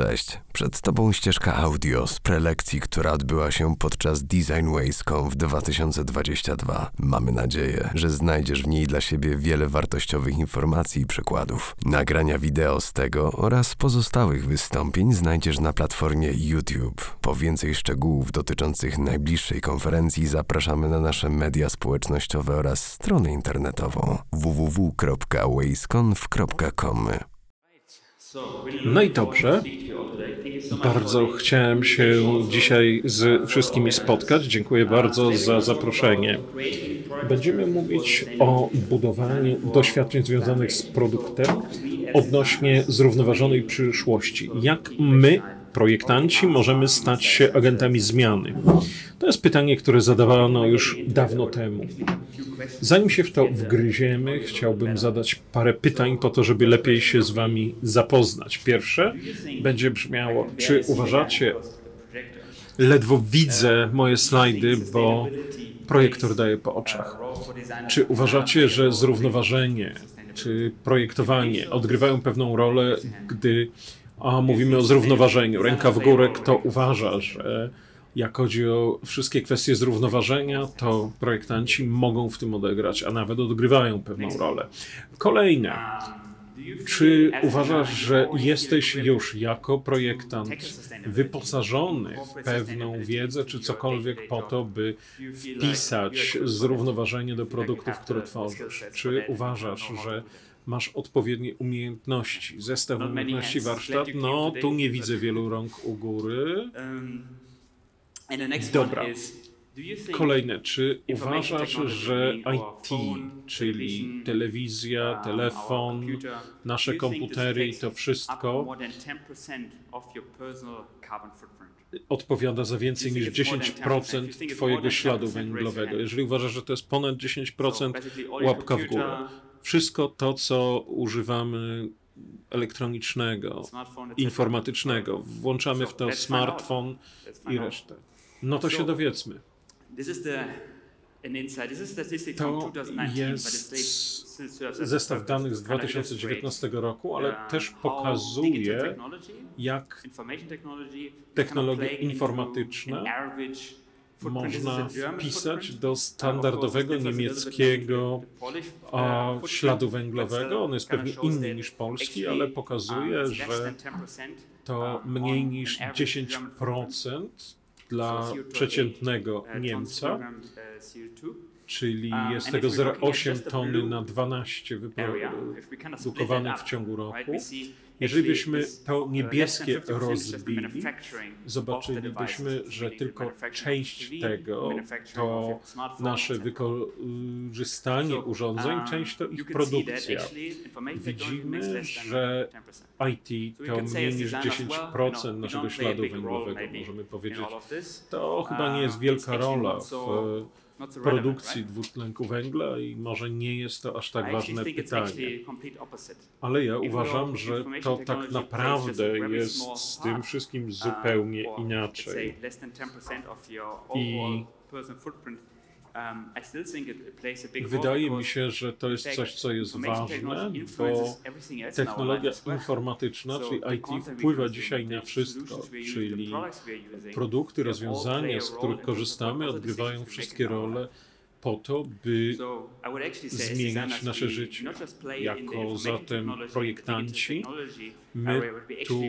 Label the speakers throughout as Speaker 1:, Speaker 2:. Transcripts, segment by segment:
Speaker 1: Cześć, przed Tobą ścieżka audio z prelekcji, która odbyła się podczas Design Ways.com w 2022. Mamy nadzieję, że znajdziesz w niej dla siebie wiele wartościowych informacji i przykładów. Nagrania wideo z tego oraz pozostałych wystąpień znajdziesz na platformie YouTube. Po więcej szczegółów dotyczących najbliższej konferencji zapraszamy na nasze media społecznościowe oraz stronę internetową www.waysconf.com.
Speaker 2: No i dobrze. Bardzo chciałem się dzisiaj z wszystkimi spotkać. Dziękuję bardzo za zaproszenie. Będziemy mówić o budowaniu doświadczeń związanych z produktem odnośnie zrównoważonej przyszłości. Jak my, projektanci, możemy stać się agentami zmiany? To jest pytanie, które zadawano już dawno temu. Zanim się w to wgryziemy, chciałbym zadać parę pytań po to, żeby lepiej się z Wami zapoznać. Pierwsze będzie brzmiało: czy uważacie, ledwo widzę moje slajdy, bo projektor daje po oczach. Czy uważacie, że zrównoważenie czy projektowanie odgrywają pewną rolę, gdy a, mówimy o zrównoważeniu? Ręka w górę, kto uważa, że jak chodzi o wszystkie kwestie zrównoważenia, to projektanci mogą w tym odegrać, a nawet odgrywają pewną rolę. Kolejne. Czy uważasz, że jesteś już jako projektant wyposażony w pewną wiedzę, czy cokolwiek po to, by wpisać zrównoważenie do produktów, które tworzysz? Czy uważasz, że masz odpowiednie umiejętności, zestaw umiejętności warsztat? No, tu nie widzę wielu rąk u góry. Dobra. Kolejne, czy uważasz, że IT, czyli telewizja, telefon, nasze komputery i to wszystko odpowiada za więcej niż 10% Twojego śladu węglowego? Jeżeli uważasz, że to jest ponad 10%, łapka w górę. Wszystko to, co używamy elektronicznego, informatycznego, włączamy w to smartfon i resztę. No to się dowiedzmy. To jest zestaw danych z 2019 roku, ale też pokazuje, jak technologie informatyczne można wpisać do standardowego niemieckiego a, śladu węglowego. On jest pewnie inny niż polski, ale pokazuje, że to mniej niż 10% dla przeciętnego Niemca, czyli jest tego 0,8 tony na 12 wyprodukowanych w ciągu roku. Jeżeli byśmy to niebieskie rozbili, zobaczylibyśmy, że tylko część tego to nasze wykorzystanie urządzeń, część to ich produkcja. Widzimy, że IT to mniej niż 10% naszego śladu węglowego, możemy powiedzieć. To chyba nie jest wielka rola w produkcji dwutlenku węgla i może nie jest to aż tak ważne pytanie. Ale ja uważam, że to tak naprawdę jest z tym wszystkim zupełnie inaczej. I Wydaje mi się, że to jest coś, co jest ważne, bo technologia informatyczna, czyli IT, wpływa dzisiaj na wszystko, czyli produkty, rozwiązania, z których korzystamy, odgrywają wszystkie role po to, by zmieniać nasze życie. Jako zatem projektanci, my tu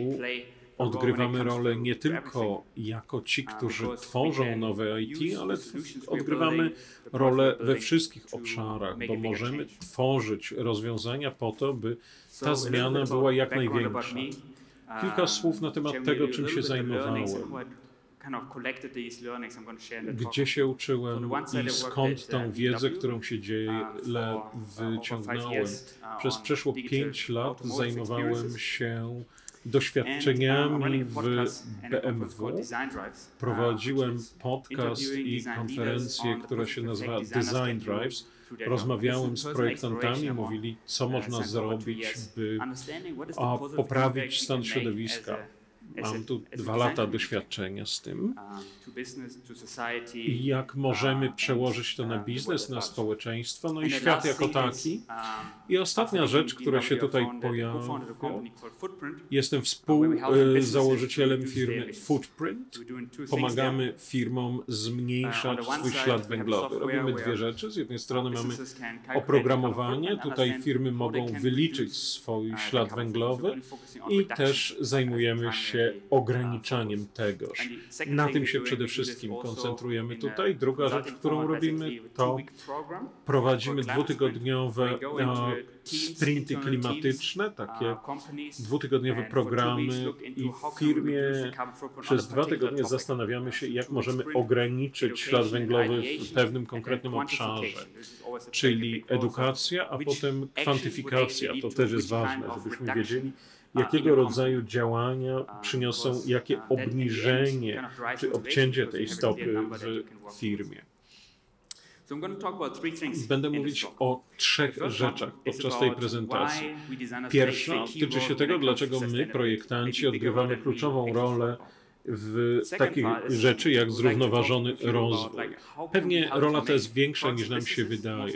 Speaker 2: odgrywamy rolę nie tylko jako ci, którzy tworzą nowe IT, ale odgrywamy rolę we wszystkich obszarach, bo możemy tworzyć rozwiązania po to, by ta zmiana była jak największa. Kilka słów na temat tego, czym się zajmowałem. Gdzie się uczyłem i skąd tą wiedzę, którą się dzieje, wyciągnąłem. Przez przeszło pięć lat zajmowałem się doświadczeniami w BMW. Prowadziłem podcast i konferencję, która się nazywa Design Drives. Rozmawiałem z projektantami, mówili, co można zrobić, by poprawić stan środowiska. Mam tu dwa lata doświadczenia z tym. I jak możemy
Speaker 3: uh,
Speaker 2: przełożyć to na
Speaker 3: uh,
Speaker 2: biznes, na społeczeństwo, no i świat jako taki.
Speaker 3: um,
Speaker 2: I ostatnia rzecz, która się tutaj pojawia. Jestem
Speaker 3: businesses
Speaker 2: współzałożycielem firmy. Footprint. Pomagamy firmom
Speaker 3: Uh,
Speaker 2: zmniejszać
Speaker 3: one
Speaker 2: swój ślad węglowy. Robimy dwie rzeczy. Z jednej strony mamy oprogramowanie. Tutaj firmy mogą wyliczyć swój
Speaker 3: uh,
Speaker 2: ślad węglowy i też zajmujemy
Speaker 3: as
Speaker 2: ograniczaniem tegoż. Na tym się przede wszystkim koncentrujemy tutaj. Druga rzecz, którą robimy, to prowadzimy dwutygodniowe sprinty klimatyczne, takie dwutygodniowe programy i w firmie przez dwa tygodnie zastanawiamy się, jak możemy ograniczyć ślad węglowy w pewnym konkretnym obszarze. Czyli edukacja, a potem kwantyfikacja. To też jest ważne, żebyśmy wiedzieli, jakiego rodzaju działania przyniosą, jakie obniżenie czy obcięcie tej stopy w firmie. Będę mówić o trzech rzeczach podczas tej prezentacji. Pierwsza tyczy się tego, dlaczego my, projektanci, odgrywamy kluczową rolę. W takich rzeczy jak zrównoważony rozwój. Pewnie rola ta jest większa niż nam się wydaje.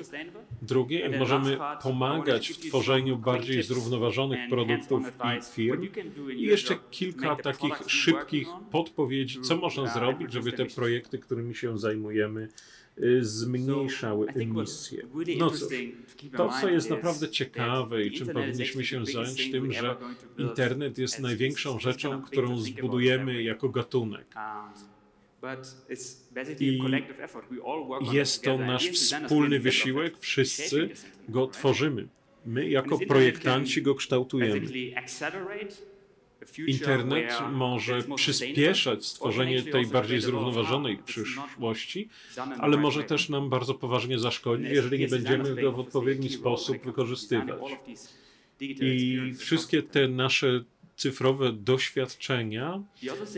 Speaker 2: Drugie, jak możemy pomagać w tworzeniu bardziej zrównoważonych produktów i firm. I jeszcze kilka takich szybkich podpowiedzi, co można zrobić, żeby te projekty, którymi się zajmujemy, y, emisje.
Speaker 3: really
Speaker 2: No cóż,
Speaker 3: to
Speaker 2: co jest naprawdę ciekawe i czym powinniśmy się zająć tym, że internet jest największą rzeczą, którą zbudujemy jako gatunek.
Speaker 3: Um,
Speaker 2: I Jest to nasz wspólny wysiłek, wszyscy go tworzymy. My jako projektanci go kształtujemy. Internet może przyspieszać stworzenie
Speaker 3: or
Speaker 2: tej bardziej zrównoważonej przyszłości, ale może też nam bardzo poważnie zaszkodzić, jeżeli nie będziemy go w odpowiedni sposób wykorzystywać. I wszystkie te nasze cyfrowe doświadczenia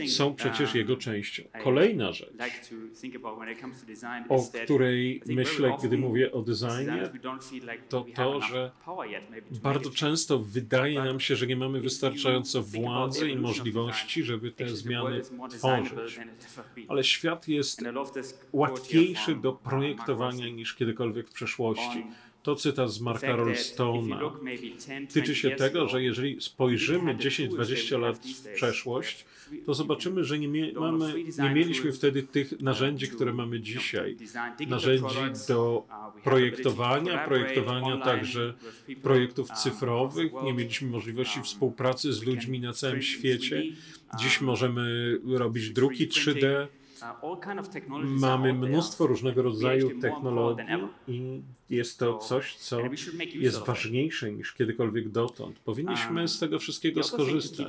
Speaker 2: są przecież jego częścią. Kolejna rzecz, o której myślę, gdy mówię o designie, to to, że bardzo często wydaje nam się, że nie mamy wystarczająco władzy i możliwości, żeby te zmiany tworzyć. Ale świat jest łatwiejszy do projektowania niż kiedykolwiek w przeszłości. To cytat z Marka Rollstona. Tyczy się tego, że jeżeli spojrzymy 10-20 lat w przeszłość, to zobaczymy, że nie, mamy, nie mieliśmy wtedy tych narzędzi, które mamy dzisiaj. Narzędzi do projektowania, projektowania także projektów cyfrowych. Nie mieliśmy możliwości współpracy z ludźmi na całym świecie. Dziś możemy robić druki 3D. Mamy mnóstwo różnego rodzaju technologii i jest to coś, co jest ważniejsze niż kiedykolwiek dotąd. Powinniśmy z tego wszystkiego skorzystać.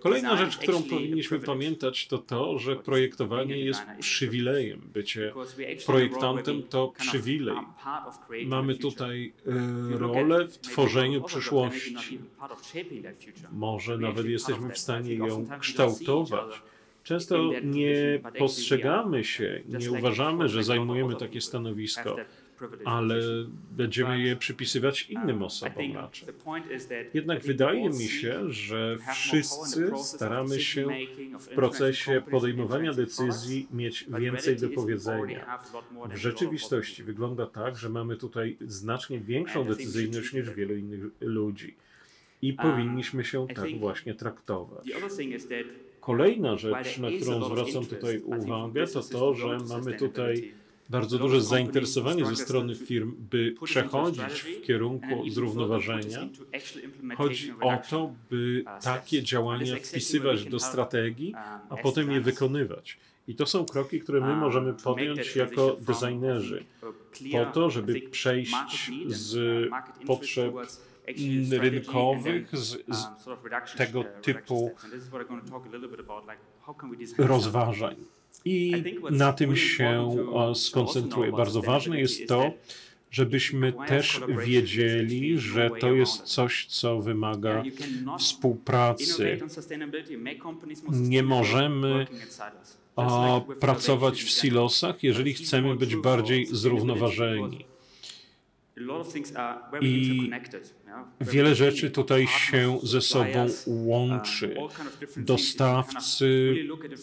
Speaker 2: Kolejna rzecz, którą powinniśmy pamiętać, to to, że projektowanie jest przywilejem. Bycie projektantem to przywilej. Mamy tutaj e, rolę w tworzeniu przyszłości. Może nawet jesteśmy w stanie ją kształtować. Często nie postrzegamy się, nie uważamy, że zajmujemy takie stanowisko, ale będziemy je przypisywać innym osobom raczej. Jednak wydaje mi się, że wszyscy staramy się w procesie podejmowania decyzji mieć więcej do powiedzenia. W rzeczywistości wygląda tak, że mamy tutaj znacznie większą decyzyjność niż wielu innych ludzi. I powinniśmy się tak właśnie traktować. Kolejna rzecz, na którą zwracam tutaj uwagę, to to, że mamy tutaj bardzo duże zainteresowanie ze strony firm, by przechodzić w kierunku zrównoważenia. Chodzi o to, by takie działania wpisywać do strategii, a potem je wykonywać. I to są kroki, które my możemy podjąć jako designerzy, po to, żeby przejść z potrzeb rynkowych, z, z tego typu rozważań. I na tym się skoncentruję. Bardzo ważne jest to, żebyśmy też wiedzieli, że to jest coś, co wymaga współpracy. Nie możemy pracować w silosach, jeżeli chcemy być bardziej zrównoważeni. I wiele rzeczy tutaj się ze sobą łączy. Dostawcy,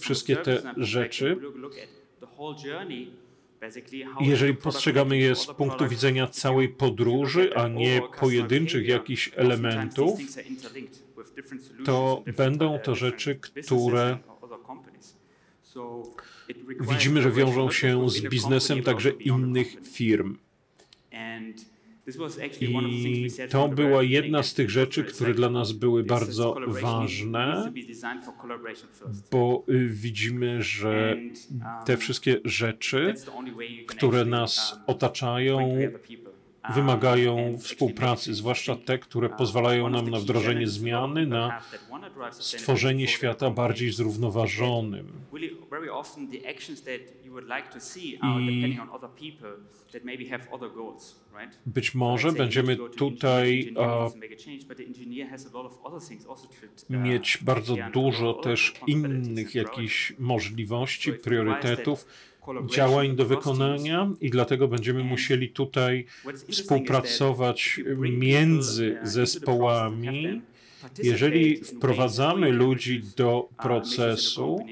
Speaker 2: wszystkie te rzeczy. Jeżeli postrzegamy je z punktu widzenia całej podróży, a nie pojedynczych jakichś elementów, to będą to rzeczy, które widzimy, że wiążą się z biznesem także innych firm. I to była jedna z tych rzeczy, które dla nas były bardzo ważne, bo y, widzimy, że te wszystkie rzeczy, które nas otaczają, wymagają współpracy, zwłaszcza te, które pozwalają nam na wdrożenie zmiany, na stworzenie świata bardziej zrównoważonym. I być może będziemy tutaj mieć bardzo dużo też innych jakichś możliwości, priorytetów, działań do wykonania i dlatego będziemy musieli tutaj współpracować między zespołami. Jeżeli wprowadzamy ludzi do procesu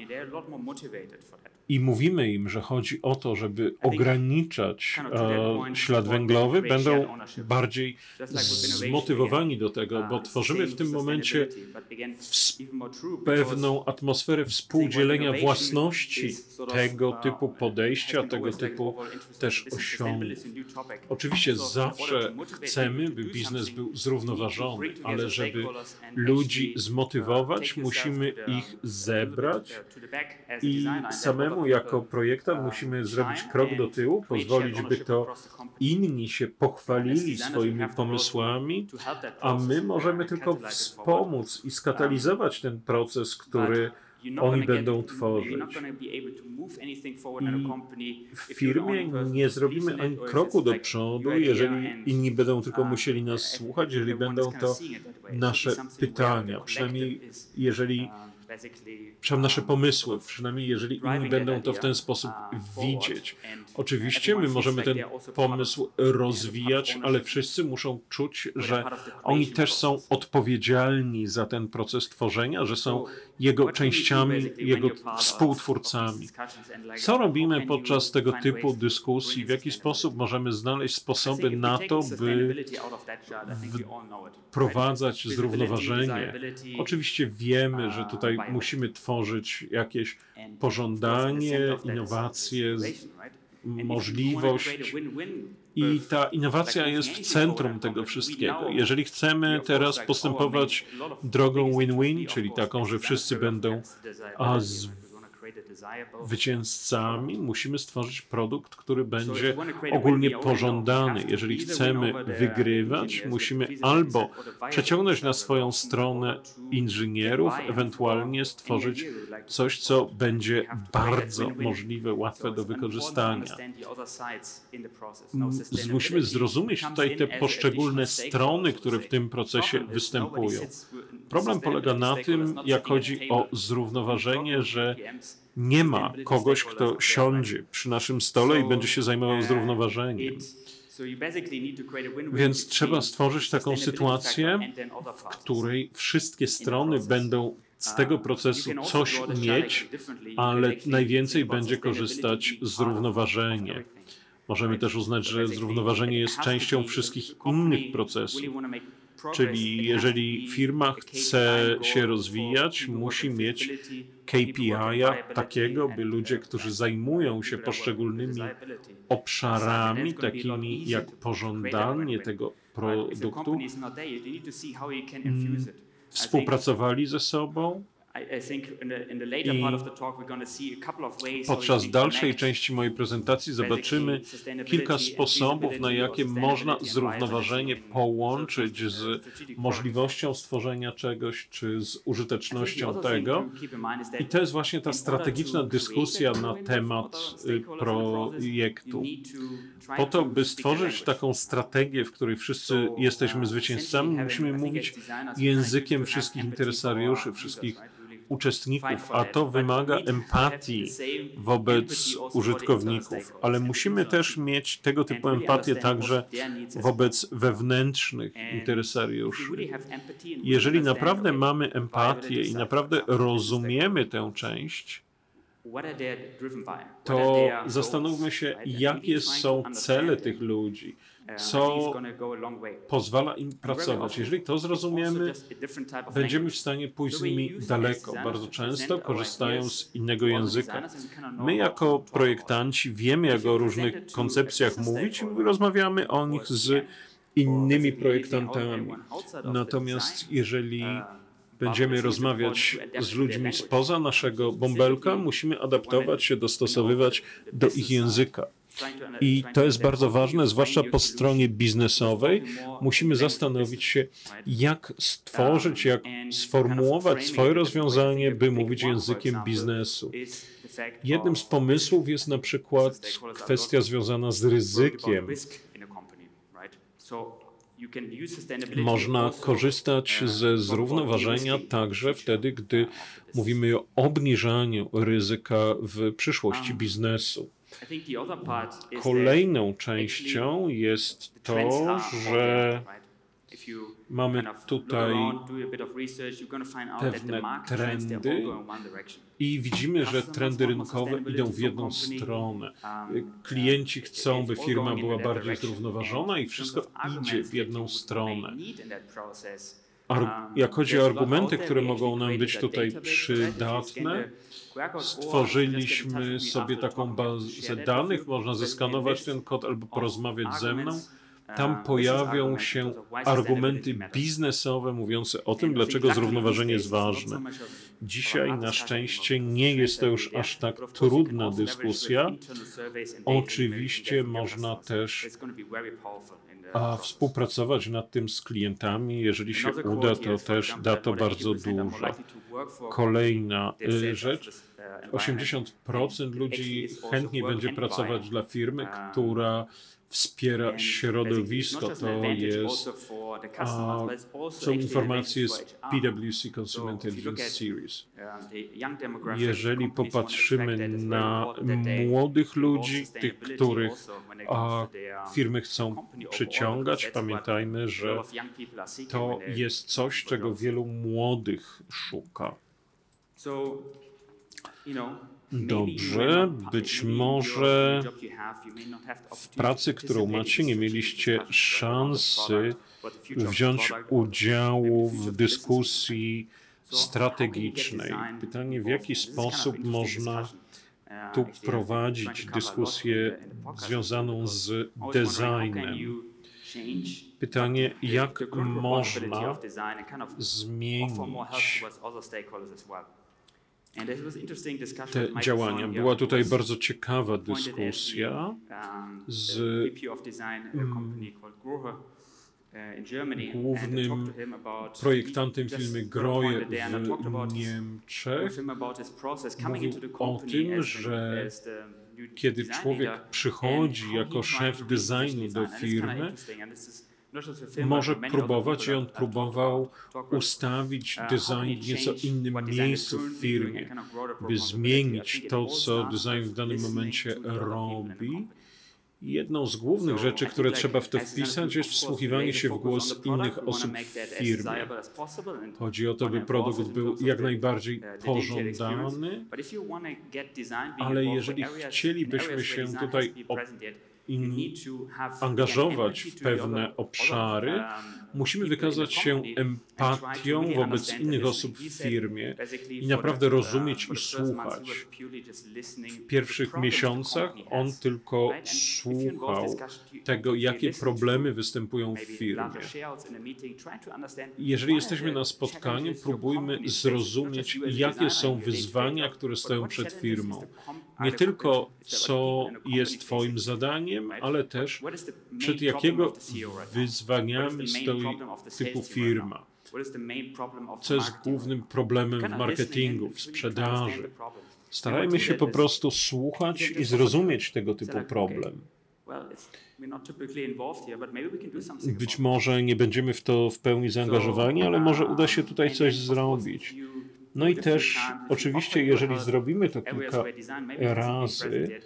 Speaker 2: i mówimy im, że chodzi o to, żeby ograniczać e, ślad węglowy, będą bardziej zmotywowani do tego, bo tworzymy w tym momencie pewną atmosferę współdzielenia własności tego typu podejścia, tego typu też osiągów. Oczywiście zawsze chcemy, by biznes był zrównoważony, ale żeby ludzi zmotywować, musimy ich zebrać i samemu jako projektant musimy zrobić krok do tyłu, pozwolić, by to inni się pochwalili swoimi pomysłami, a my możemy tylko wspomóc i skatalizować ten proces, który oni będą tworzyć. I w firmie nie zrobimy ani kroku do przodu, jeżeli inni będą tylko musieli nas słuchać, jeżeli będą to nasze pytania, przynajmniej jeżeli przynajmniej nasze pomysły, przynajmniej jeżeli inni będą to w ten sposób widzieć. Oczywiście my możemy ten pomysł rozwijać, ale wszyscy muszą czuć, że oni też są odpowiedzialni za ten proces tworzenia, że są jego częściami, jego współtwórcami. Co robimy podczas tego typu dyskusji? W jaki sposób możemy znaleźć sposoby na to, by wprowadzać zrównoważenie? Oczywiście wiemy, że tutaj musimy tworzyć jakieś pożądanie, innowacje, możliwość. I ta innowacja jest w centrum tego wszystkiego. Jeżeli chcemy teraz postępować drogą win-win, czyli taką, że wszyscy będą a, zwycięzcami, musimy stworzyć produkt, który będzie ogólnie pożądany. Jeżeli chcemy wygrywać, musimy albo przeciągnąć na swoją stronę inżynierów, ewentualnie stworzyć coś, co będzie bardzo możliwe, łatwe do wykorzystania. Musimy zrozumieć tutaj te poszczególne strony, które w tym procesie występują. Problem polega na tym, jak chodzi o zrównoważenie, że nie ma kogoś, kto siądzie przy naszym stole i będzie się zajmował zrównoważeniem. Więc trzeba stworzyć taką sytuację, w której wszystkie strony będą z tego procesu coś mieć, ale najwięcej będzie korzystać zrównoważenie. Możemy też uznać, że zrównoważenie jest częścią wszystkich innych procesów. Czyli jeżeli firma chce się rozwijać, musi mieć KPI takiego, by ludzie, którzy zajmują się poszczególnymi obszarami, takimi jak pożądanie tego produktu, mm, współpracowali ze sobą i podczas dalszej części mojej prezentacji zobaczymy kilka sposobów, na jakie można zrównoważenie połączyć z możliwością stworzenia czegoś, czy z użytecznością tego. I to jest właśnie ta strategiczna dyskusja na temat y, projektu. Po to, by stworzyć taką strategię, w której wszyscy jesteśmy zwycięzcami, musimy mówić językiem wszystkich interesariuszy, wszystkich uczestników, a to wymaga empatii wobec użytkowników, ale musimy też mieć tego typu empatię także wobec wewnętrznych interesariuszy. Jeżeli naprawdę mamy empatię i naprawdę rozumiemy tę część, to zastanówmy się, jakie są cele tych ludzi, co pozwala im pracować. Jeżeli to zrozumiemy, będziemy w stanie pójść z nimi daleko. Bardzo często korzystają z innego języka. My, jako projektanci, wiemy, jak o różnych koncepcjach mówić i rozmawiamy o nich z innymi projektantami. Natomiast jeżeli będziemy rozmawiać z ludźmi spoza naszego bąbelka, musimy adaptować się, dostosowywać do ich języka. I to jest bardzo ważne, zwłaszcza po stronie biznesowej. Musimy zastanowić się, jak stworzyć, jak sformułować swoje rozwiązanie, by mówić językiem biznesu. Jednym z pomysłów jest na przykład kwestia związana z ryzykiem. Można korzystać ze zrównoważenia także wtedy, gdy mówimy o obniżaniu ryzyka w przyszłości biznesu. Kolejną częścią jest to, że mamy tutaj pewne trendy i widzimy, że trendy rynkowe idą w jedną stronę. Klienci chcą, by firma była bardziej zrównoważona i wszystko idzie w jedną stronę. Ar jak chodzi o argumenty, które mogą nam być tutaj przydatne, stworzyliśmy sobie taką bazę danych, można zeskanować ten kod albo porozmawiać ze mną. Tam pojawią się argumenty biznesowe mówiące o tym, dlaczego zrównoważenie jest ważne. Dzisiaj na szczęście nie jest to już aż tak trudna dyskusja. Oczywiście można też a współpracować nad tym z klientami. Jeżeli się uda, to też da to bardzo dużo. Kolejna y, rzecz. 80% ludzi chętnie będzie pracować dla firmy, która wspiera środowisko. To jest, a, są informacje z PwC Consumer Intelligence Series. Jeżeli popatrzymy na młodych ludzi, tych, których a, firmy chcą przyciągać, pamiętajmy, że to jest coś, czego wielu młodych szuka. Dobrze, być może w pracy, którą macie, nie mieliście szansy wziąć udziału w dyskusji strategicznej. Pytanie, w jaki sposób można tu prowadzić dyskusję związaną z designem. Pytanie, jak można zmienić te działania. Była tutaj bardzo ciekawa dyskusja z głównym projektantem firmy Groje w Niemczech. Mówił o tym, że kiedy człowiek przychodzi jako szef designu do firmy, może próbować i on próbował ustawić design w nieco innym miejscu w firmie, by zmienić to, co design w danym momencie robi. Jedną z głównych rzeczy, które trzeba w to wpisać, jest wsłuchiwanie się w głos innych osób w firmie. Chodzi o to, by produkt był jak najbardziej pożądany, ale jeżeli chcielibyśmy się tutaj angażować w pewne obszary, musimy wykazać się empatią wobec innych osób w firmie i naprawdę rozumieć i słuchać. W pierwszych miesiącach on tylko słuchał tego, jakie problemy występują w firmie. Jeżeli jesteśmy na spotkaniu, próbujmy zrozumieć, jakie są wyzwania, które stoją przed firmą. Nie tylko, co jest Twoim zadaniem, ale też przed jakiego wyzwaniami stoi typu firma. Co jest głównym problemem w marketingu, w sprzedaży. Starajmy się po prostu słuchać i zrozumieć tego typu problem. Być może nie będziemy w to w pełni zaangażowani, ale może uda się tutaj coś zrobić. No i też oczywiście, jeżeli zrobimy to kilka razy,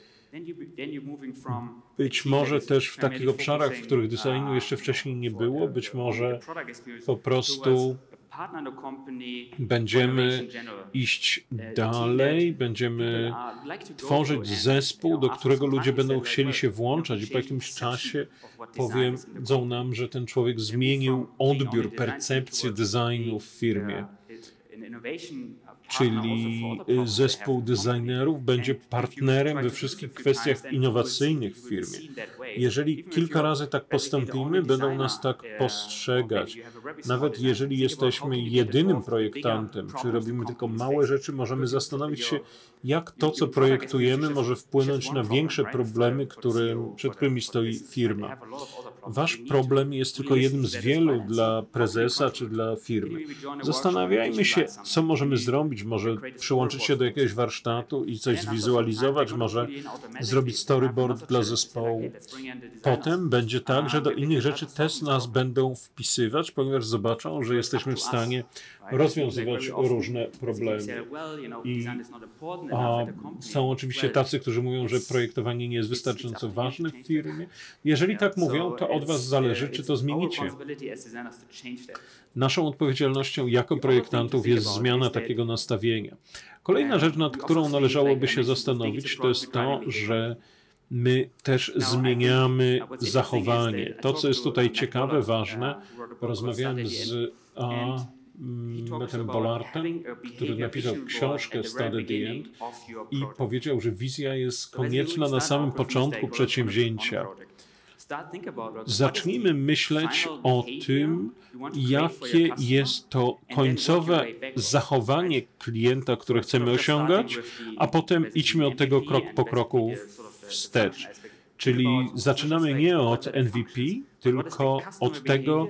Speaker 2: być może też w takich obszarach, w których designu jeszcze wcześniej nie było, być może po prostu będziemy iść dalej, będziemy tworzyć zespół, do którego ludzie będą chcieli się włączać i po jakimś czasie powiedzą nam, że ten człowiek zmienił odbiór, percepcję designu w firmie. Czyli y, zespół designerów będzie partnerem we wszystkich kwestiach innowacyjnych w firmie. Jeżeli kilka razy tak postąpimy, będą nas tak postrzegać. Nawet jeżeli jesteśmy jedynym projektantem, czy robimy tylko małe rzeczy, możemy zastanowić się, jak to, co projektujemy, może wpłynąć na większe problemy, które, przed którymi stoi firma. Wasz problem jest tylko jednym z wielu dla prezesa czy dla firmy. Zastanawiajmy się, co możemy zrobić. Może przyłączyć się do jakiegoś warsztatu i coś zwizualizować, może zrobić storyboard dla zespołu. Potem będzie tak, że do innych rzeczy też nas będą wpisywać, ponieważ zobaczą, że jesteśmy w stanie rozwiązywać różne problemy. I a są oczywiście tacy, którzy mówią, że projektowanie nie jest wystarczająco ważne w firmie. Jeżeli tak mówią, to od Was zależy, czy to zmienicie. Naszą odpowiedzialnością jako projektantów jest zmiana takiego nastawienia. Kolejna rzecz, nad którą należałoby się zastanowić, to jest to, że my też zmieniamy zachowanie. To, co jest tutaj ciekawe, ważne, rozmawiałem z a, Mettem Bollartem, który napisał książkę Study the End i powiedział, że wizja jest konieczna na samym początku przedsięwzięcia. Zacznijmy myśleć o tym, jakie jest to końcowe zachowanie klienta, które chcemy osiągać, a potem idźmy od tego krok po kroku wstecz. Czyli zaczynamy nie od MVP, tylko od tego,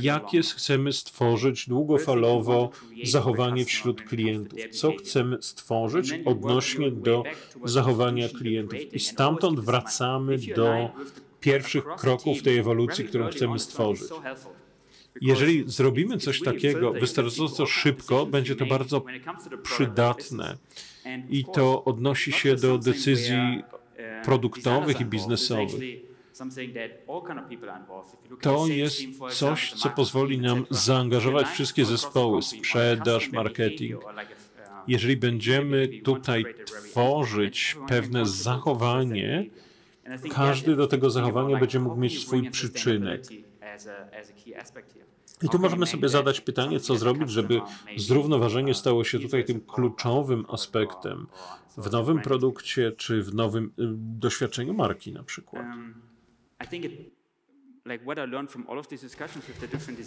Speaker 2: jakie chcemy stworzyć długofalowo zachowanie wśród klientów. Co chcemy stworzyć odnośnie do zachowania klientów. I stamtąd wracamy do pierwszych kroków tej ewolucji, którą chcemy stworzyć. Jeżeli zrobimy coś takiego wystarczająco szybko, będzie to bardzo przydatne. I to odnosi się do decyzji produktowych i biznesowych. To jest coś, co pozwoli nam zaangażować wszystkie zespoły, sprzedaż, marketing. Jeżeli będziemy tutaj tworzyć pewne zachowanie, każdy do tego zachowania będzie mógł mieć swój przyczynek. I tu możemy sobie zadać pytanie, co zrobić, żeby zrównoważenie stało się tutaj tym kluczowym aspektem w nowym produkcie czy w nowym y, doświadczeniu marki na przykład.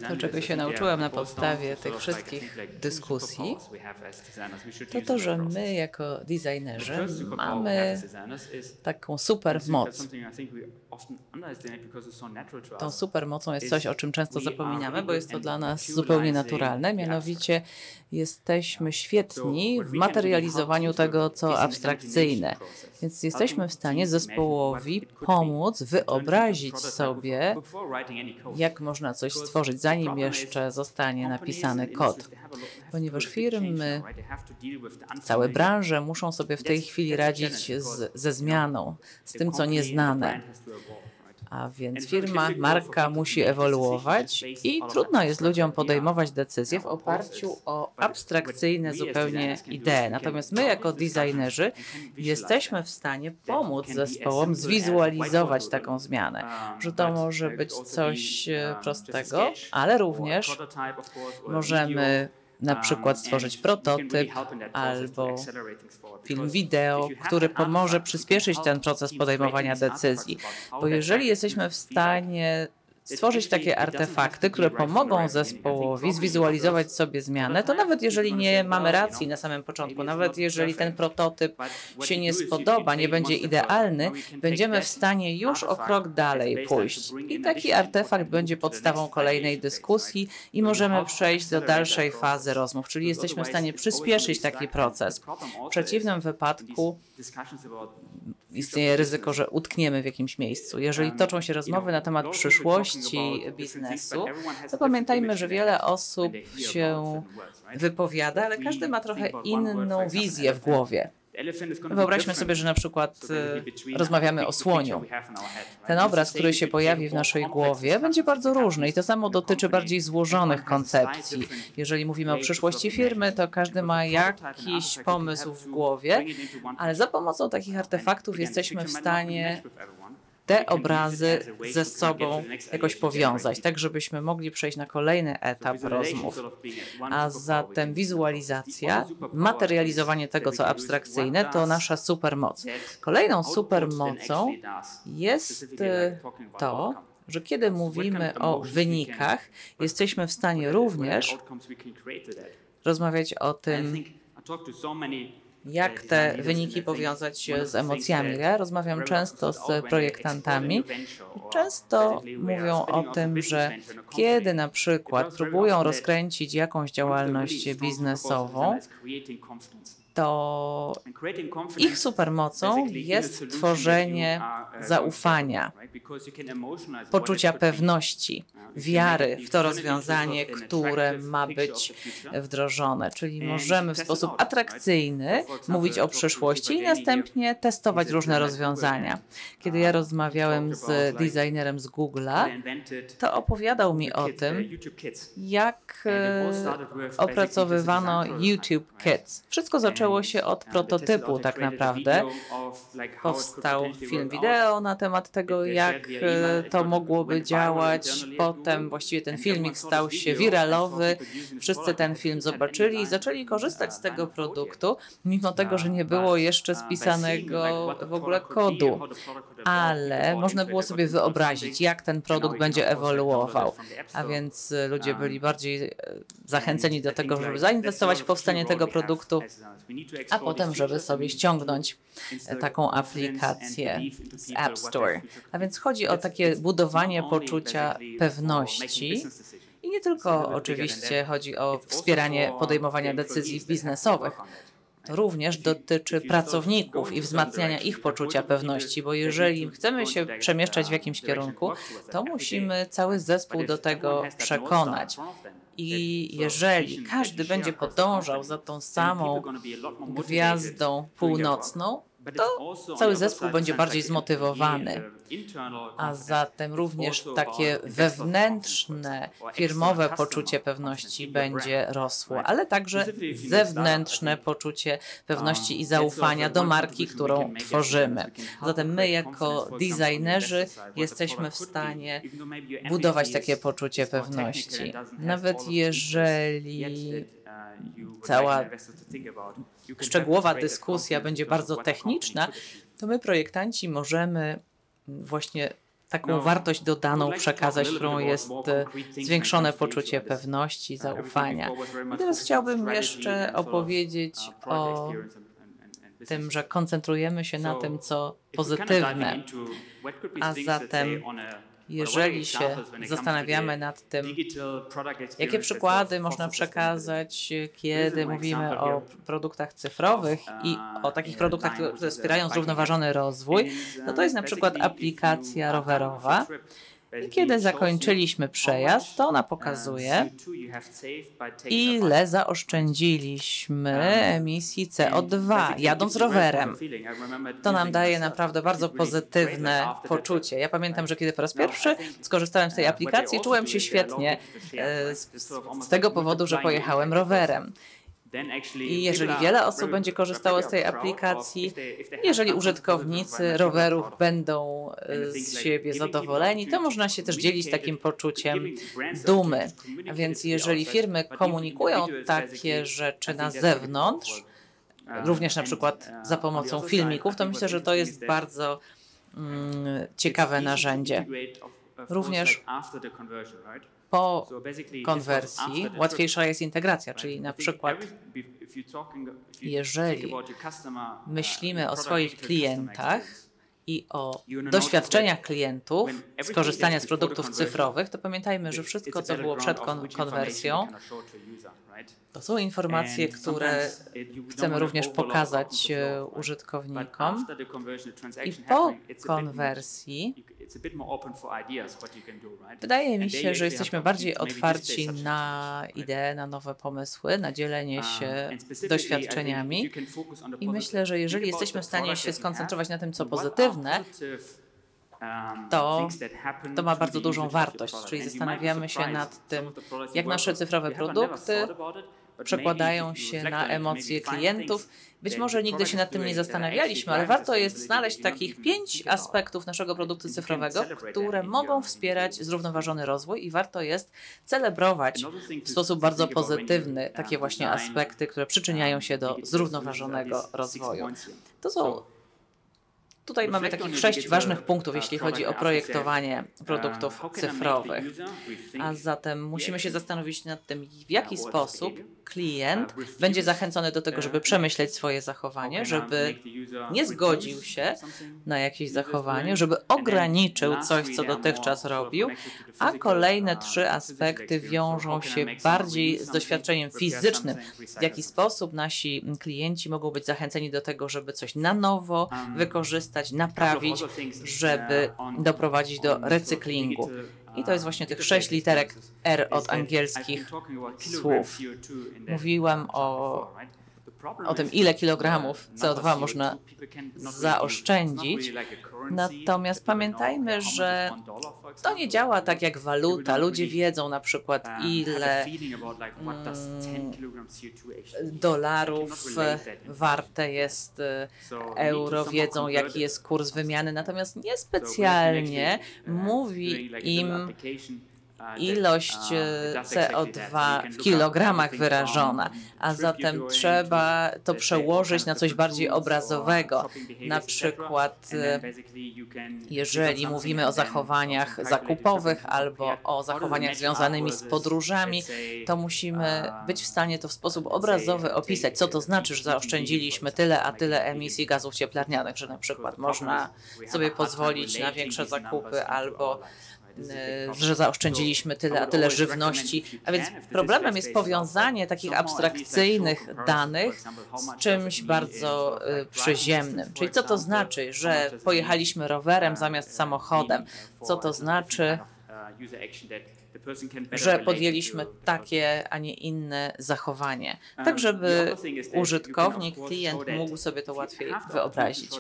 Speaker 4: To, czego się nauczyłem na podstawie tych wszystkich dyskusji, to to, że my jako designerzy mamy taką super moc. Tą super mocą jest coś, o czym często zapominamy, bo jest to dla nas zupełnie naturalne, mianowicie jesteśmy świetni w materializowaniu tego, co abstrakcyjne. Więc jesteśmy w stanie zespołowi pomóc wyobrazić sobie, jak można coś stworzyć, zanim jeszcze zostanie napisany kod. Ponieważ firmy, całe branże muszą sobie w tej chwili radzić z, ze zmianą, z tym, co nieznane. A więc firma, marka musi ewoluować i trudno jest ludziom podejmować decyzje w oparciu o abstrakcyjne zupełnie idee. Natomiast my jako designerzy jesteśmy w stanie pomóc zespołom zwizualizować taką zmianę. Że to może być coś e, prostego, ale również możemy na przykład stworzyć prototyp albo film wideo, który pomoże przyspieszyć ten proces podejmowania decyzji. Bo jeżeli jesteśmy w stanie stworzyć takie artefakty, które pomogą zespołowi zwizualizować sobie zmianę, to nawet jeżeli nie mamy racji na samym początku, nawet jeżeli ten prototyp się nie spodoba, nie będzie idealny, będziemy w stanie już o krok dalej pójść. I taki artefakt będzie podstawą kolejnej dyskusji i możemy przejść do dalszej fazy rozmów, czyli jesteśmy w stanie przyspieszyć taki proces. W przeciwnym wypadku istnieje ryzyko, że utkniemy w jakimś miejscu. Jeżeli toczą się rozmowy na temat przyszłości biznesu, to pamiętajmy, że wiele osób się wypowiada, ale każdy ma trochę inną wizję w głowie. Wyobraźmy sobie, że na przykład e, rozmawiamy o słoniu. Ten obraz, który się pojawi w naszej głowie, będzie bardzo różny i to samo dotyczy bardziej złożonych koncepcji. Jeżeli mówimy o przyszłości firmy, to każdy ma jakiś pomysł w głowie, ale za pomocą takich artefaktów jesteśmy w stanie te obrazy ze sobą jakoś powiązać, tak żebyśmy mogli przejść na kolejny etap rozmów. A zatem wizualizacja, materializowanie tego, co abstrakcyjne, to nasza supermoc. Kolejną supermocą jest e, to, że kiedy mówimy o wynikach, jesteśmy w stanie również rozmawiać o tym, jak te wyniki powiązać z emocjami. Ja rozmawiam często z projektantami często mówią o tym, że kiedy na przykład próbują rozkręcić jakąś działalność biznesową, to ich supermocą jest tworzenie zaufania, poczucia pewności, wiary w to rozwiązanie, które ma być wdrożone. Czyli możemy w sposób atrakcyjny mówić o przyszłości i następnie testować różne rozwiązania. Kiedy ja rozmawiałem z designerem z Google'a, to opowiadał mi o tym, jak e, opracowywano YouTube Kids. Wszystko zaczęło się od prototypu tak naprawdę. Powstał film wideo na temat tego, jak e, to mogłoby działać. Potem właściwie ten filmik stał się wiralowy. Wszyscy ten film zobaczyli i zaczęli korzystać z tego produktu, mimo tego, że nie było jeszcze spisanego w ogóle kodu. Ale można było sobie wyobrazić, jak ten produkt będzie ewoluował. A więc e, ludzie byli bardziej e, zachęceni do tego, żeby zainwestować w powstanie tego produktu, a potem, żeby sobie ściągnąć taką aplikację z App Store. A więc chodzi o takie budowanie poczucia pewności. I nie tylko oczywiście chodzi o wspieranie podejmowania decyzji biznesowych. To również dotyczy pracowników i wzmacniania ich poczucia pewności, bo jeżeli chcemy się przemieszczać w jakimś kierunku, to musimy cały zespół do tego przekonać. I jeżeli każdy będzie podążał za tą samą gwiazdą północną, to cały zespół będzie bardziej zmotywowany. A zatem również takie wewnętrzne, firmowe poczucie pewności będzie rosło, ale także zewnętrzne poczucie pewności i zaufania do marki, którą tworzymy. Zatem my, jako designerzy, jesteśmy w stanie budować takie poczucie pewności. Nawet jeżeli cała szczegółowa dyskusja będzie bardzo techniczna, to my, projektanci, możemy właśnie taką wartość dodaną przekazać, którą jest zwiększone poczucie pewności, zaufania. I teraz chciałbym jeszcze opowiedzieć o tym, że koncentrujemy się na tym, co pozytywne, a zatem jeżeli się zastanawiamy nad tym, jakie przykłady można przekazać, kiedy mówimy o produktach cyfrowych i o takich produktach, które wspierają zrównoważony rozwój, no to jest na przykład aplikacja rowerowa. I kiedy zakończyliśmy przejazd, to ona pokazuje, ile zaoszczędziliśmy emisji CO2 jadąc rowerem. To nam daje naprawdę bardzo pozytywne poczucie. Ja pamiętam, że kiedy po raz pierwszy skorzystałem z tej aplikacji, czułem się świetnie e, z, z tego powodu, że pojechałem rowerem. I jeżeli wiele osób będzie korzystało z tej aplikacji, jeżeli użytkownicy rowerów będą e, z siebie zadowoleni, to można się też dzielić takim poczuciem dumy. A więc jeżeli firmy komunikują takie rzeczy na zewnątrz, również na przykład za pomocą filmików, to myślę, że to jest bardzo mm, ciekawe narzędzie. Również po konwersji łatwiejsza jest integracja, czyli na przykład jeżeli myślimy o swoich klientach i o doświadczeniach klientów z korzystania z produktów cyfrowych, to pamiętajmy, że wszystko, co było przed kon konwersją, To są informacje, które chcemy również pokazać użytkownikom. I po konwersji wydaje mi się, że jesteśmy bardziej otwarci na idee, na nowe pomysły, na dzielenie się doświadczeniami. I myślę, że jeżeli jesteśmy w stanie się skoncentrować na tym, co pozytywne, to, to ma bardzo dużą wartość. Czyli zastanawiamy się nad tym, jak nasze cyfrowe produkty przekładają się na emocje klientów. Być może nigdy się nad tym nie zastanawialiśmy, ale warto jest znaleźć takich pięć aspektów naszego produktu cyfrowego, które mogą wspierać zrównoważony rozwój i warto jest celebrować w sposób bardzo pozytywny takie właśnie aspekty, które przyczyniają się do zrównoważonego rozwoju. To są Tutaj mamy takich sześć ważnych punktów, jeśli chodzi o projektowanie produktów cyfrowych. A zatem musimy się zastanowić nad tym, w jaki sposób klient będzie zachęcony do tego, żeby przemyśleć swoje zachowanie, żeby nie zgodził się na jakieś zachowanie, żeby ograniczył coś, co dotychczas robił, a kolejne trzy aspekty wiążą się bardziej z doświadczeniem fizycznym. W jaki sposób nasi klienci mogą być zachęceni do tego, żeby coś na nowo wykorzystać, naprawić, żeby doprowadzić do recyklingu. I to jest właśnie tych sześć literek R od angielskich słów. Mówiłem o, o tym, ile kilogramów CO2 można zaoszczędzić. Natomiast pamiętajmy, że to nie działa tak jak waluta. Ludzie wiedzą na przykład, ile dolarów warte jest e, euro, wiedzą jaki jest kurs wymiany, natomiast niespecjalnie mówi im ilość e, CO2 w kilogramach wyrażona, a zatem trzeba to przełożyć na coś bardziej obrazowego. Na przykład, e, jeżeli mówimy o zachowaniach zakupowych albo o zachowaniach związanymi z podróżami, to musimy być w stanie to w sposób obrazowy opisać, co to znaczy, że zaoszczędziliśmy tyle a tyle emisji gazów cieplarnianych, że na przykład można sobie pozwolić na większe zakupy albo że zaoszczędziliśmy tyle, a tyle żywności. A więc problemem jest powiązanie takich abstrakcyjnych danych z czymś bardzo e, przyziemnym. Czyli co to znaczy, że pojechaliśmy rowerem zamiast samochodem? Co to znaczy, że podjęliśmy takie, a nie inne zachowanie, tak żeby użytkownik, klient mógł sobie to łatwiej wyobrazić.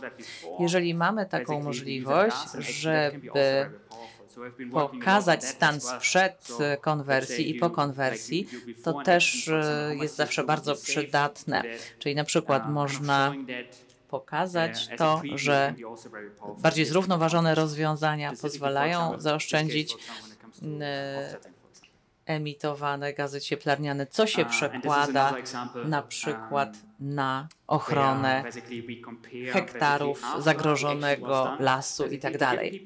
Speaker 4: Jeżeli mamy taką możliwość, żeby pokazać stan sprzed konwersji i po konwersji, to też e, jest zawsze bardzo przydatne. Czyli na przykład można pokazać to, że bardziej zrównoważone rozwiązania pozwalają zaoszczędzić e, emitowane gazy cieplarniane, co się przekłada na przykład na ochronę hektarów zagrożonego lasu i tak dalej.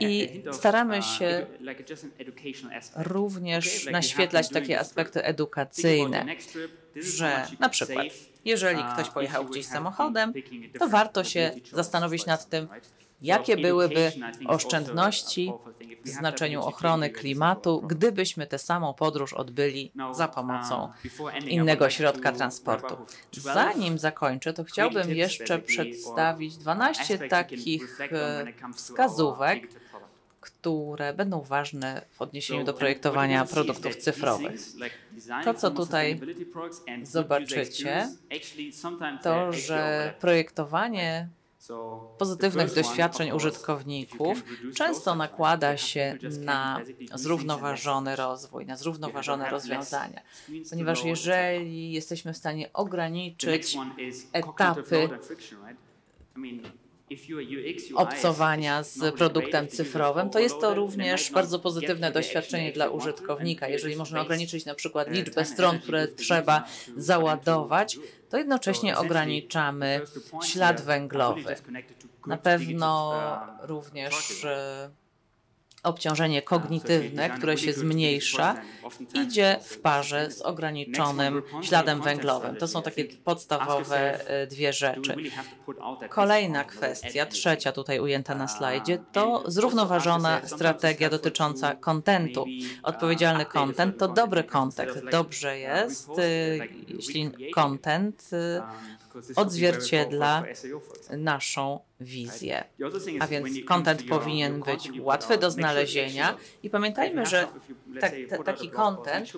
Speaker 4: I staramy się również naświetlać takie aspekty edukacyjne, że na przykład, jeżeli ktoś pojechał gdzieś samochodem, to warto się zastanowić nad tym, jakie byłyby oszczędności w znaczeniu ochrony klimatu, gdybyśmy tę samą podróż odbyli za pomocą innego środka transportu. Zanim zakończę, to chciałbym jeszcze przedstawić 12 takich wskazówek, które będą ważne w odniesieniu do projektowania produktów cyfrowych. To, co tutaj zobaczycie, to, że projektowanie pozytywnych doświadczeń użytkowników często nakłada się na zrównoważony rozwój, na zrównoważone rozwiązania. Ponieważ jeżeli jesteśmy w stanie ograniczyć etapy obcowania z produktem cyfrowym, to jest to również bardzo pozytywne doświadczenie dla użytkownika. Jeżeli można ograniczyć na przykład liczbę stron, które trzeba załadować, to jednocześnie ograniczamy ślad węglowy. Na pewno również e, obciążenie kognitywne, które się zmniejsza, idzie w parze z ograniczonym śladem węglowym. To są takie podstawowe e, dwie rzeczy. Kolejna kwestia, trzecia tutaj ujęta na slajdzie, to zrównoważona strategia dotycząca kontentu. Odpowiedzialny content to dobry content. Dobrze jest, y, jeśli content y, odzwierciedla naszą wizję. A więc content powinien być łatwy do znalezienia. i pamiętajmy, że tak, ta, taki content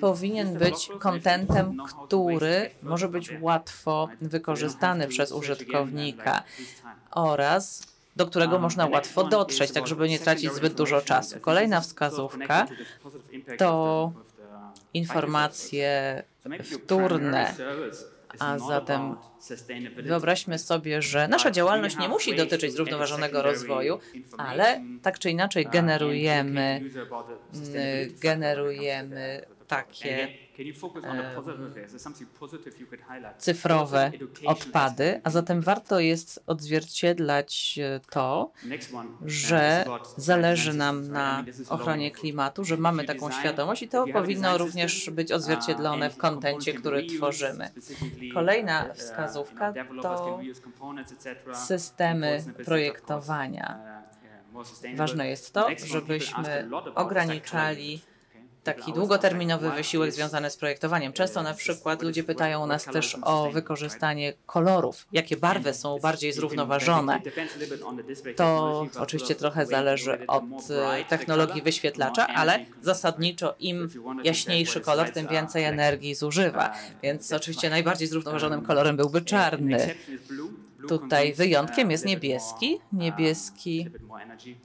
Speaker 4: powinien być contentem, który może być łatwo wykorzystany przez użytkownika oraz do którego można łatwo dotrzeć, tak żeby nie tracić zbyt dużo czasu. Kolejna wskazówka to informacje wtórne, a zatem wyobraźmy sobie, że nasza działalność nie musi dotyczyć zrównoważonego rozwoju, ale tak czy inaczej generujemy, mm, generujemy takie cyfrowe odpady, a zatem warto jest odzwierciedlać e, to, że zależy nam na ochronie klimatu, że mamy taką świadomość i to powinno również być odzwierciedlone w kontencie, który tworzymy. Kolejna wskazówka to systemy projektowania. Ważne jest to, żebyśmy ograniczali taki długoterminowy wysiłek związany z projektowaniem. Często na przykład ludzie pytają nas też o wykorzystanie kolorów, jakie barwy są bardziej zrównoważone. To oczywiście trochę zależy od e, technologii wyświetlacza, ale zasadniczo im jaśniejszy kolor, tym więcej energii zużywa. Więc oczywiście najbardziej zrównoważonym kolorem byłby czarny. Tutaj wyjątkiem jest niebieski. Niebieski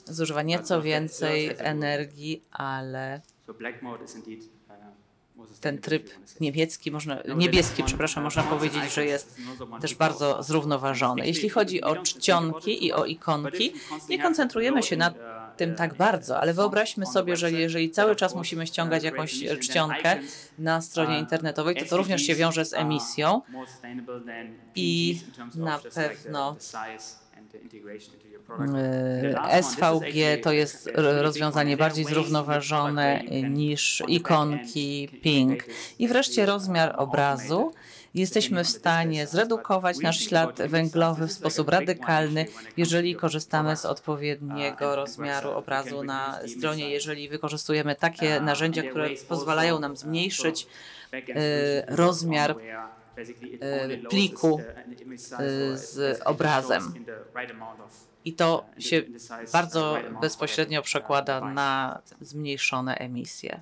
Speaker 4: zużywa nieco więcej energii, ale ten tryb niemiecki, można, niebieski, przepraszam, można powiedzieć, że jest też bardzo zrównoważony. Jeśli chodzi o czcionki i o ikonki, nie koncentrujemy się na tym tak bardzo, ale wyobraźmy sobie, że jeżeli cały czas musimy ściągać jakąś czcionkę na stronie internetowej, to to również się wiąże z emisją i na pewno SVG to jest rozwiązanie bardziej zrównoważone niż ikonki Ping. I wreszcie rozmiar obrazu. Jesteśmy w stanie zredukować nasz ślad węglowy w sposób radykalny, jeżeli korzystamy z odpowiedniego rozmiaru obrazu na stronie, jeżeli wykorzystujemy takie narzędzia, które pozwalają nam zmniejszyć e, rozmiar e, pliku e, z obrazem. I to się bardzo bezpośrednio przekłada na zmniejszone emisje.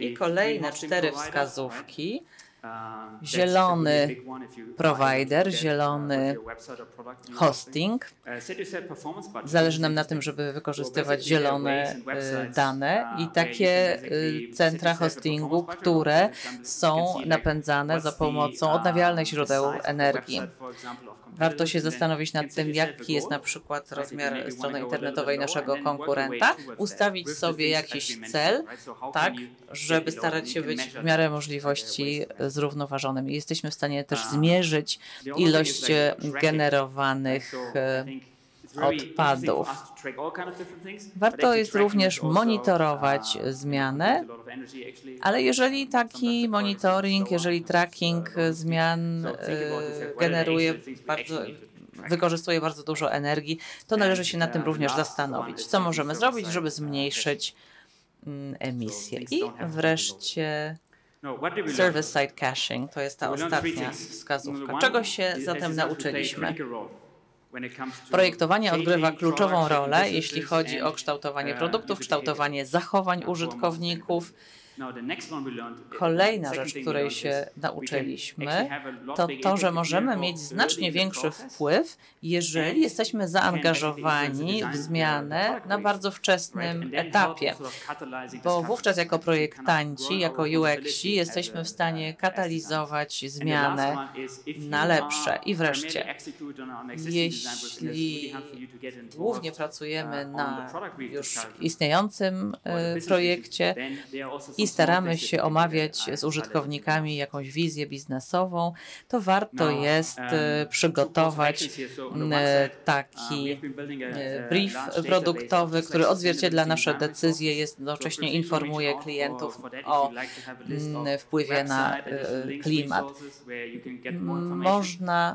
Speaker 4: I kolejne cztery wskazówki. Zielony provider, zielony hosting. Zależy nam na tym, żeby wykorzystywać zielone y, dane i takie y, centra hostingu, które są napędzane za pomocą odnawialnych źródeł energii. Warto się zastanowić nad tym, jaki jest na przykład rozmiar strony internetowej naszego konkurenta, ustawić sobie jakiś cel, tak, żeby starać się być w miarę możliwości zrównoważonym. I jesteśmy w stanie też zmierzyć ilość generowanych e, odpadów. Warto jest również monitorować zmianę, ale jeżeli taki monitoring, jeżeli tracking zmian e, generuje bardzo wykorzystuje bardzo dużo energii, to należy się nad tym również zastanowić, co możemy zrobić, żeby zmniejszyć mm, emisję. I wreszcie Service-side caching to jest ta ostatnia wskazówka. Czego się zatem nauczyliśmy? Projektowanie odgrywa kluczową rolę, jeśli chodzi o kształtowanie produktów, kształtowanie zachowań użytkowników. Kolejna rzecz, której się nauczyliśmy, to to, że możemy mieć znacznie większy wpływ, jeżeli jesteśmy zaangażowani w zmianę na bardzo wczesnym etapie, bo wówczas jako projektanci, jako UX-ci jesteśmy w stanie katalizować zmianę na lepsze. I wreszcie, jeśli głównie pracujemy na już istniejącym e, projekcie i staramy się omawiać z użytkownikami jakąś wizję biznesową, to warto jest e, przygotować e, taki e, brief produktowy, który odzwierciedla nasze decyzje, jednocześnie informuje klientów o wpływie na e, klimat. Można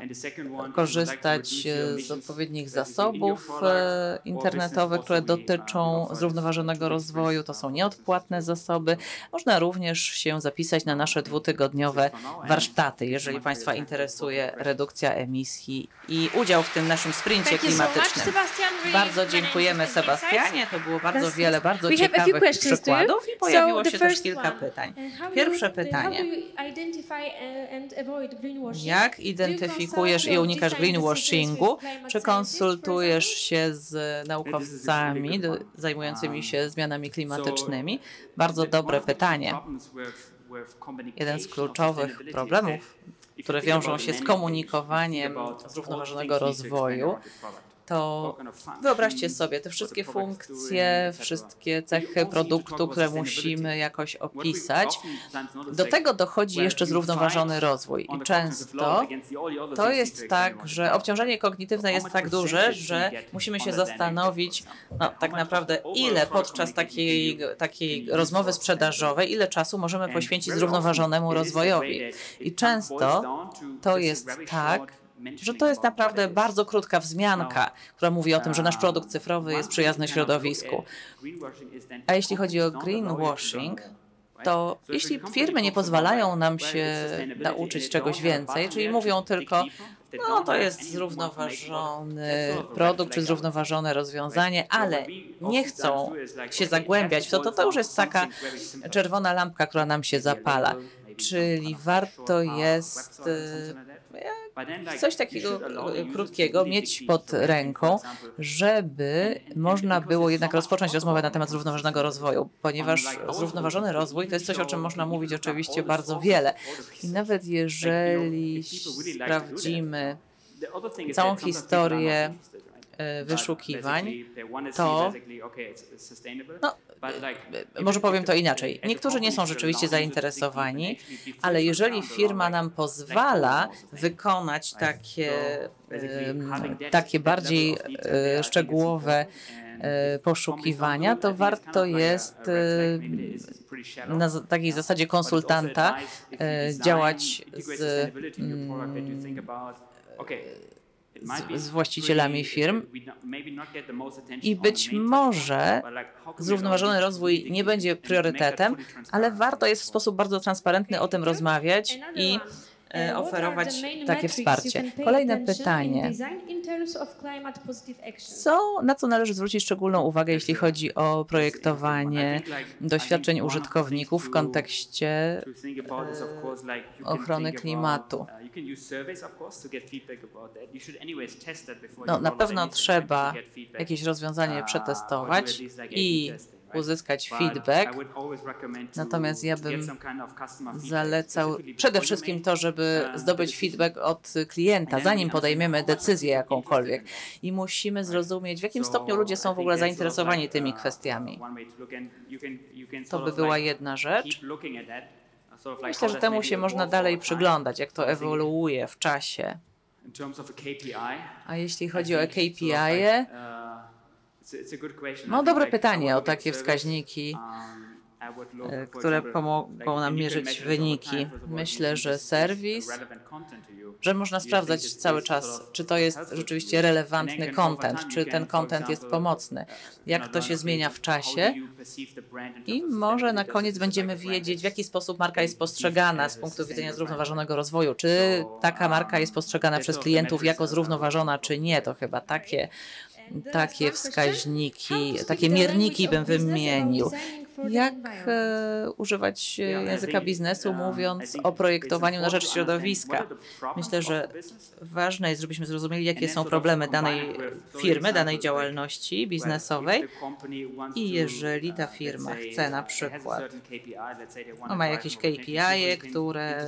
Speaker 4: korzystać e, z odpowiednich zasobów e, internetowych, które dotyczą zrównoważonego rozwoju. To są nieodpłatne zasoby. Można również się zapisać na nasze dwutygodniowe warsztaty, jeżeli Państwa interesuje redukcja emisji i udział w tym naszym sprincie klimatycznym. Bardzo dziękujemy Sebastianie. To było bardzo wiele bardzo ciekawych przykładów i pojawiło się też kilka pytań. Pierwsze pytanie. Jak identyfikujesz i unikasz greenwashingu? Czy konsultujesz się z naukowcami zajmującymi się zmianami klimatycznymi? Bardzo dobre pytanie. Jeden z kluczowych problemów, które wiążą się z komunikowaniem zrównoważonego rozwoju, to wyobraźcie sobie te wszystkie funkcje, wszystkie cechy produktu, które musimy jakoś opisać. Do tego dochodzi jeszcze zrównoważony rozwój i często to jest tak, że obciążenie kognitywne jest tak duże, że musimy się zastanowić, no, tak naprawdę, ile podczas takiej, takiej rozmowy sprzedażowej, ile czasu możemy poświęcić zrównoważonemu rozwojowi. I często to jest tak, że to jest naprawdę bardzo krótka wzmianka, która mówi o tym, że nasz produkt cyfrowy jest przyjazny środowisku. A jeśli chodzi o greenwashing, to jeśli firmy nie pozwalają nam się nauczyć czegoś więcej, czyli mówią tylko, no to jest zrównoważony produkt czy zrównoważone rozwiązanie, ale nie chcą się zagłębiać w to, to to już jest taka czerwona lampka, która nam się zapala. Czyli warto jest e, coś takiego e, krótkiego mieć pod ręką, żeby można było jednak rozpocząć rozmowę na temat zrównoważonego rozwoju, ponieważ zrównoważony rozwój to jest coś, o czym można mówić oczywiście bardzo wiele. I nawet jeżeli sprawdzimy całą historię wyszukiwań, to no, e, może powiem to inaczej. Niektórzy nie są rzeczywiście zainteresowani, ale jeżeli firma nam pozwala wykonać takie, takie bardziej e, szczegółowe e, poszukiwania, to warto jest e, na takiej zasadzie konsultanta e, działać z, z, z właścicielami firm i być może zrównoważony rozwój nie będzie priorytetem, ale warto jest w sposób bardzo transparentny o tym rozmawiać i oferować takie wsparcie. Kolejne pytanie. Co, na co należy zwrócić szczególną uwagę, jeśli chodzi o projektowanie doświadczeń użytkowników w kontekście e, ochrony klimatu? No, na pewno trzeba jakieś rozwiązanie przetestować i uzyskać feedback. Natomiast ja bym zalecał przede wszystkim to, żeby zdobyć feedback od klienta, zanim podejmiemy decyzję jakąkolwiek. I musimy zrozumieć, w jakim stopniu ludzie są w ogóle zainteresowani tymi kwestiami. To by była jedna rzecz. Myślę, że temu się można dalej przyglądać, jak to ewoluuje w czasie. A jeśli chodzi o KPI, no dobre pytanie o takie wskaźniki, e, które pomogą nam mierzyć wyniki. Myślę, że serwis, że można sprawdzać cały czas, czy to jest rzeczywiście relevantny content, czy ten content jest pomocny, jak to się zmienia w czasie? i może na koniec będziemy wiedzieć, w jaki sposób marka jest postrzegana z punktu widzenia zrównoważonego rozwoju. Czy taka marka jest postrzegana przez klientów jako zrównoważona, czy nie. To chyba takie takie wskaźniki, takie mierniki bym wymienił. Jak e, używać e, języka biznesu, mówiąc o projektowaniu na rzecz środowiska? Myślę, że ważne jest, żebyśmy zrozumieli, jakie są problemy danej firmy, danej działalności biznesowej. i jeżeli ta firma chce na przykład, no ma jakieś KPI, -e, które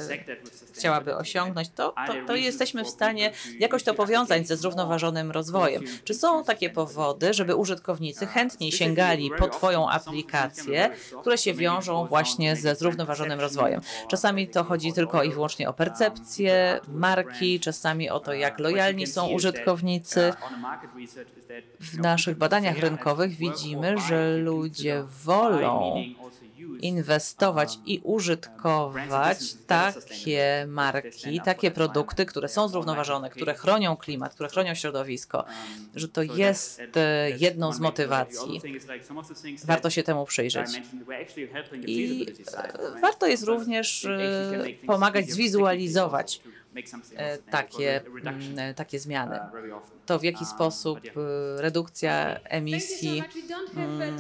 Speaker 4: chciałaby osiągnąć, to, to, to jesteśmy w stanie jakoś to powiązać ze zrównoważonym rozwojem. Czy są takie powody, żeby użytkownicy chętniej sięgali po Twoją aplikację, które się wiążą właśnie ze zrównoważonym rozwojem. Czasami to chodzi tylko i wyłącznie o percepcję marki, czasami o to, jak lojalni są użytkownicy. W naszych badaniach rynkowych widzimy, że ludzie wolą inwestować i użytkować takie marki, takie produkty, które są zrównoważone, które chronią klimat, które chronią środowisko, że to jest e, jedną z motywacji. Warto się temu przyjrzeć. I e, warto jest również e, pomagać zwizualizować takie, mm, e, takie zmiany. To w jaki sposób e, redukcja emisji mm,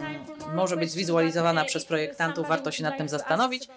Speaker 4: może być zwizualizowana przez projektantów, warto się nad tym zastanowić.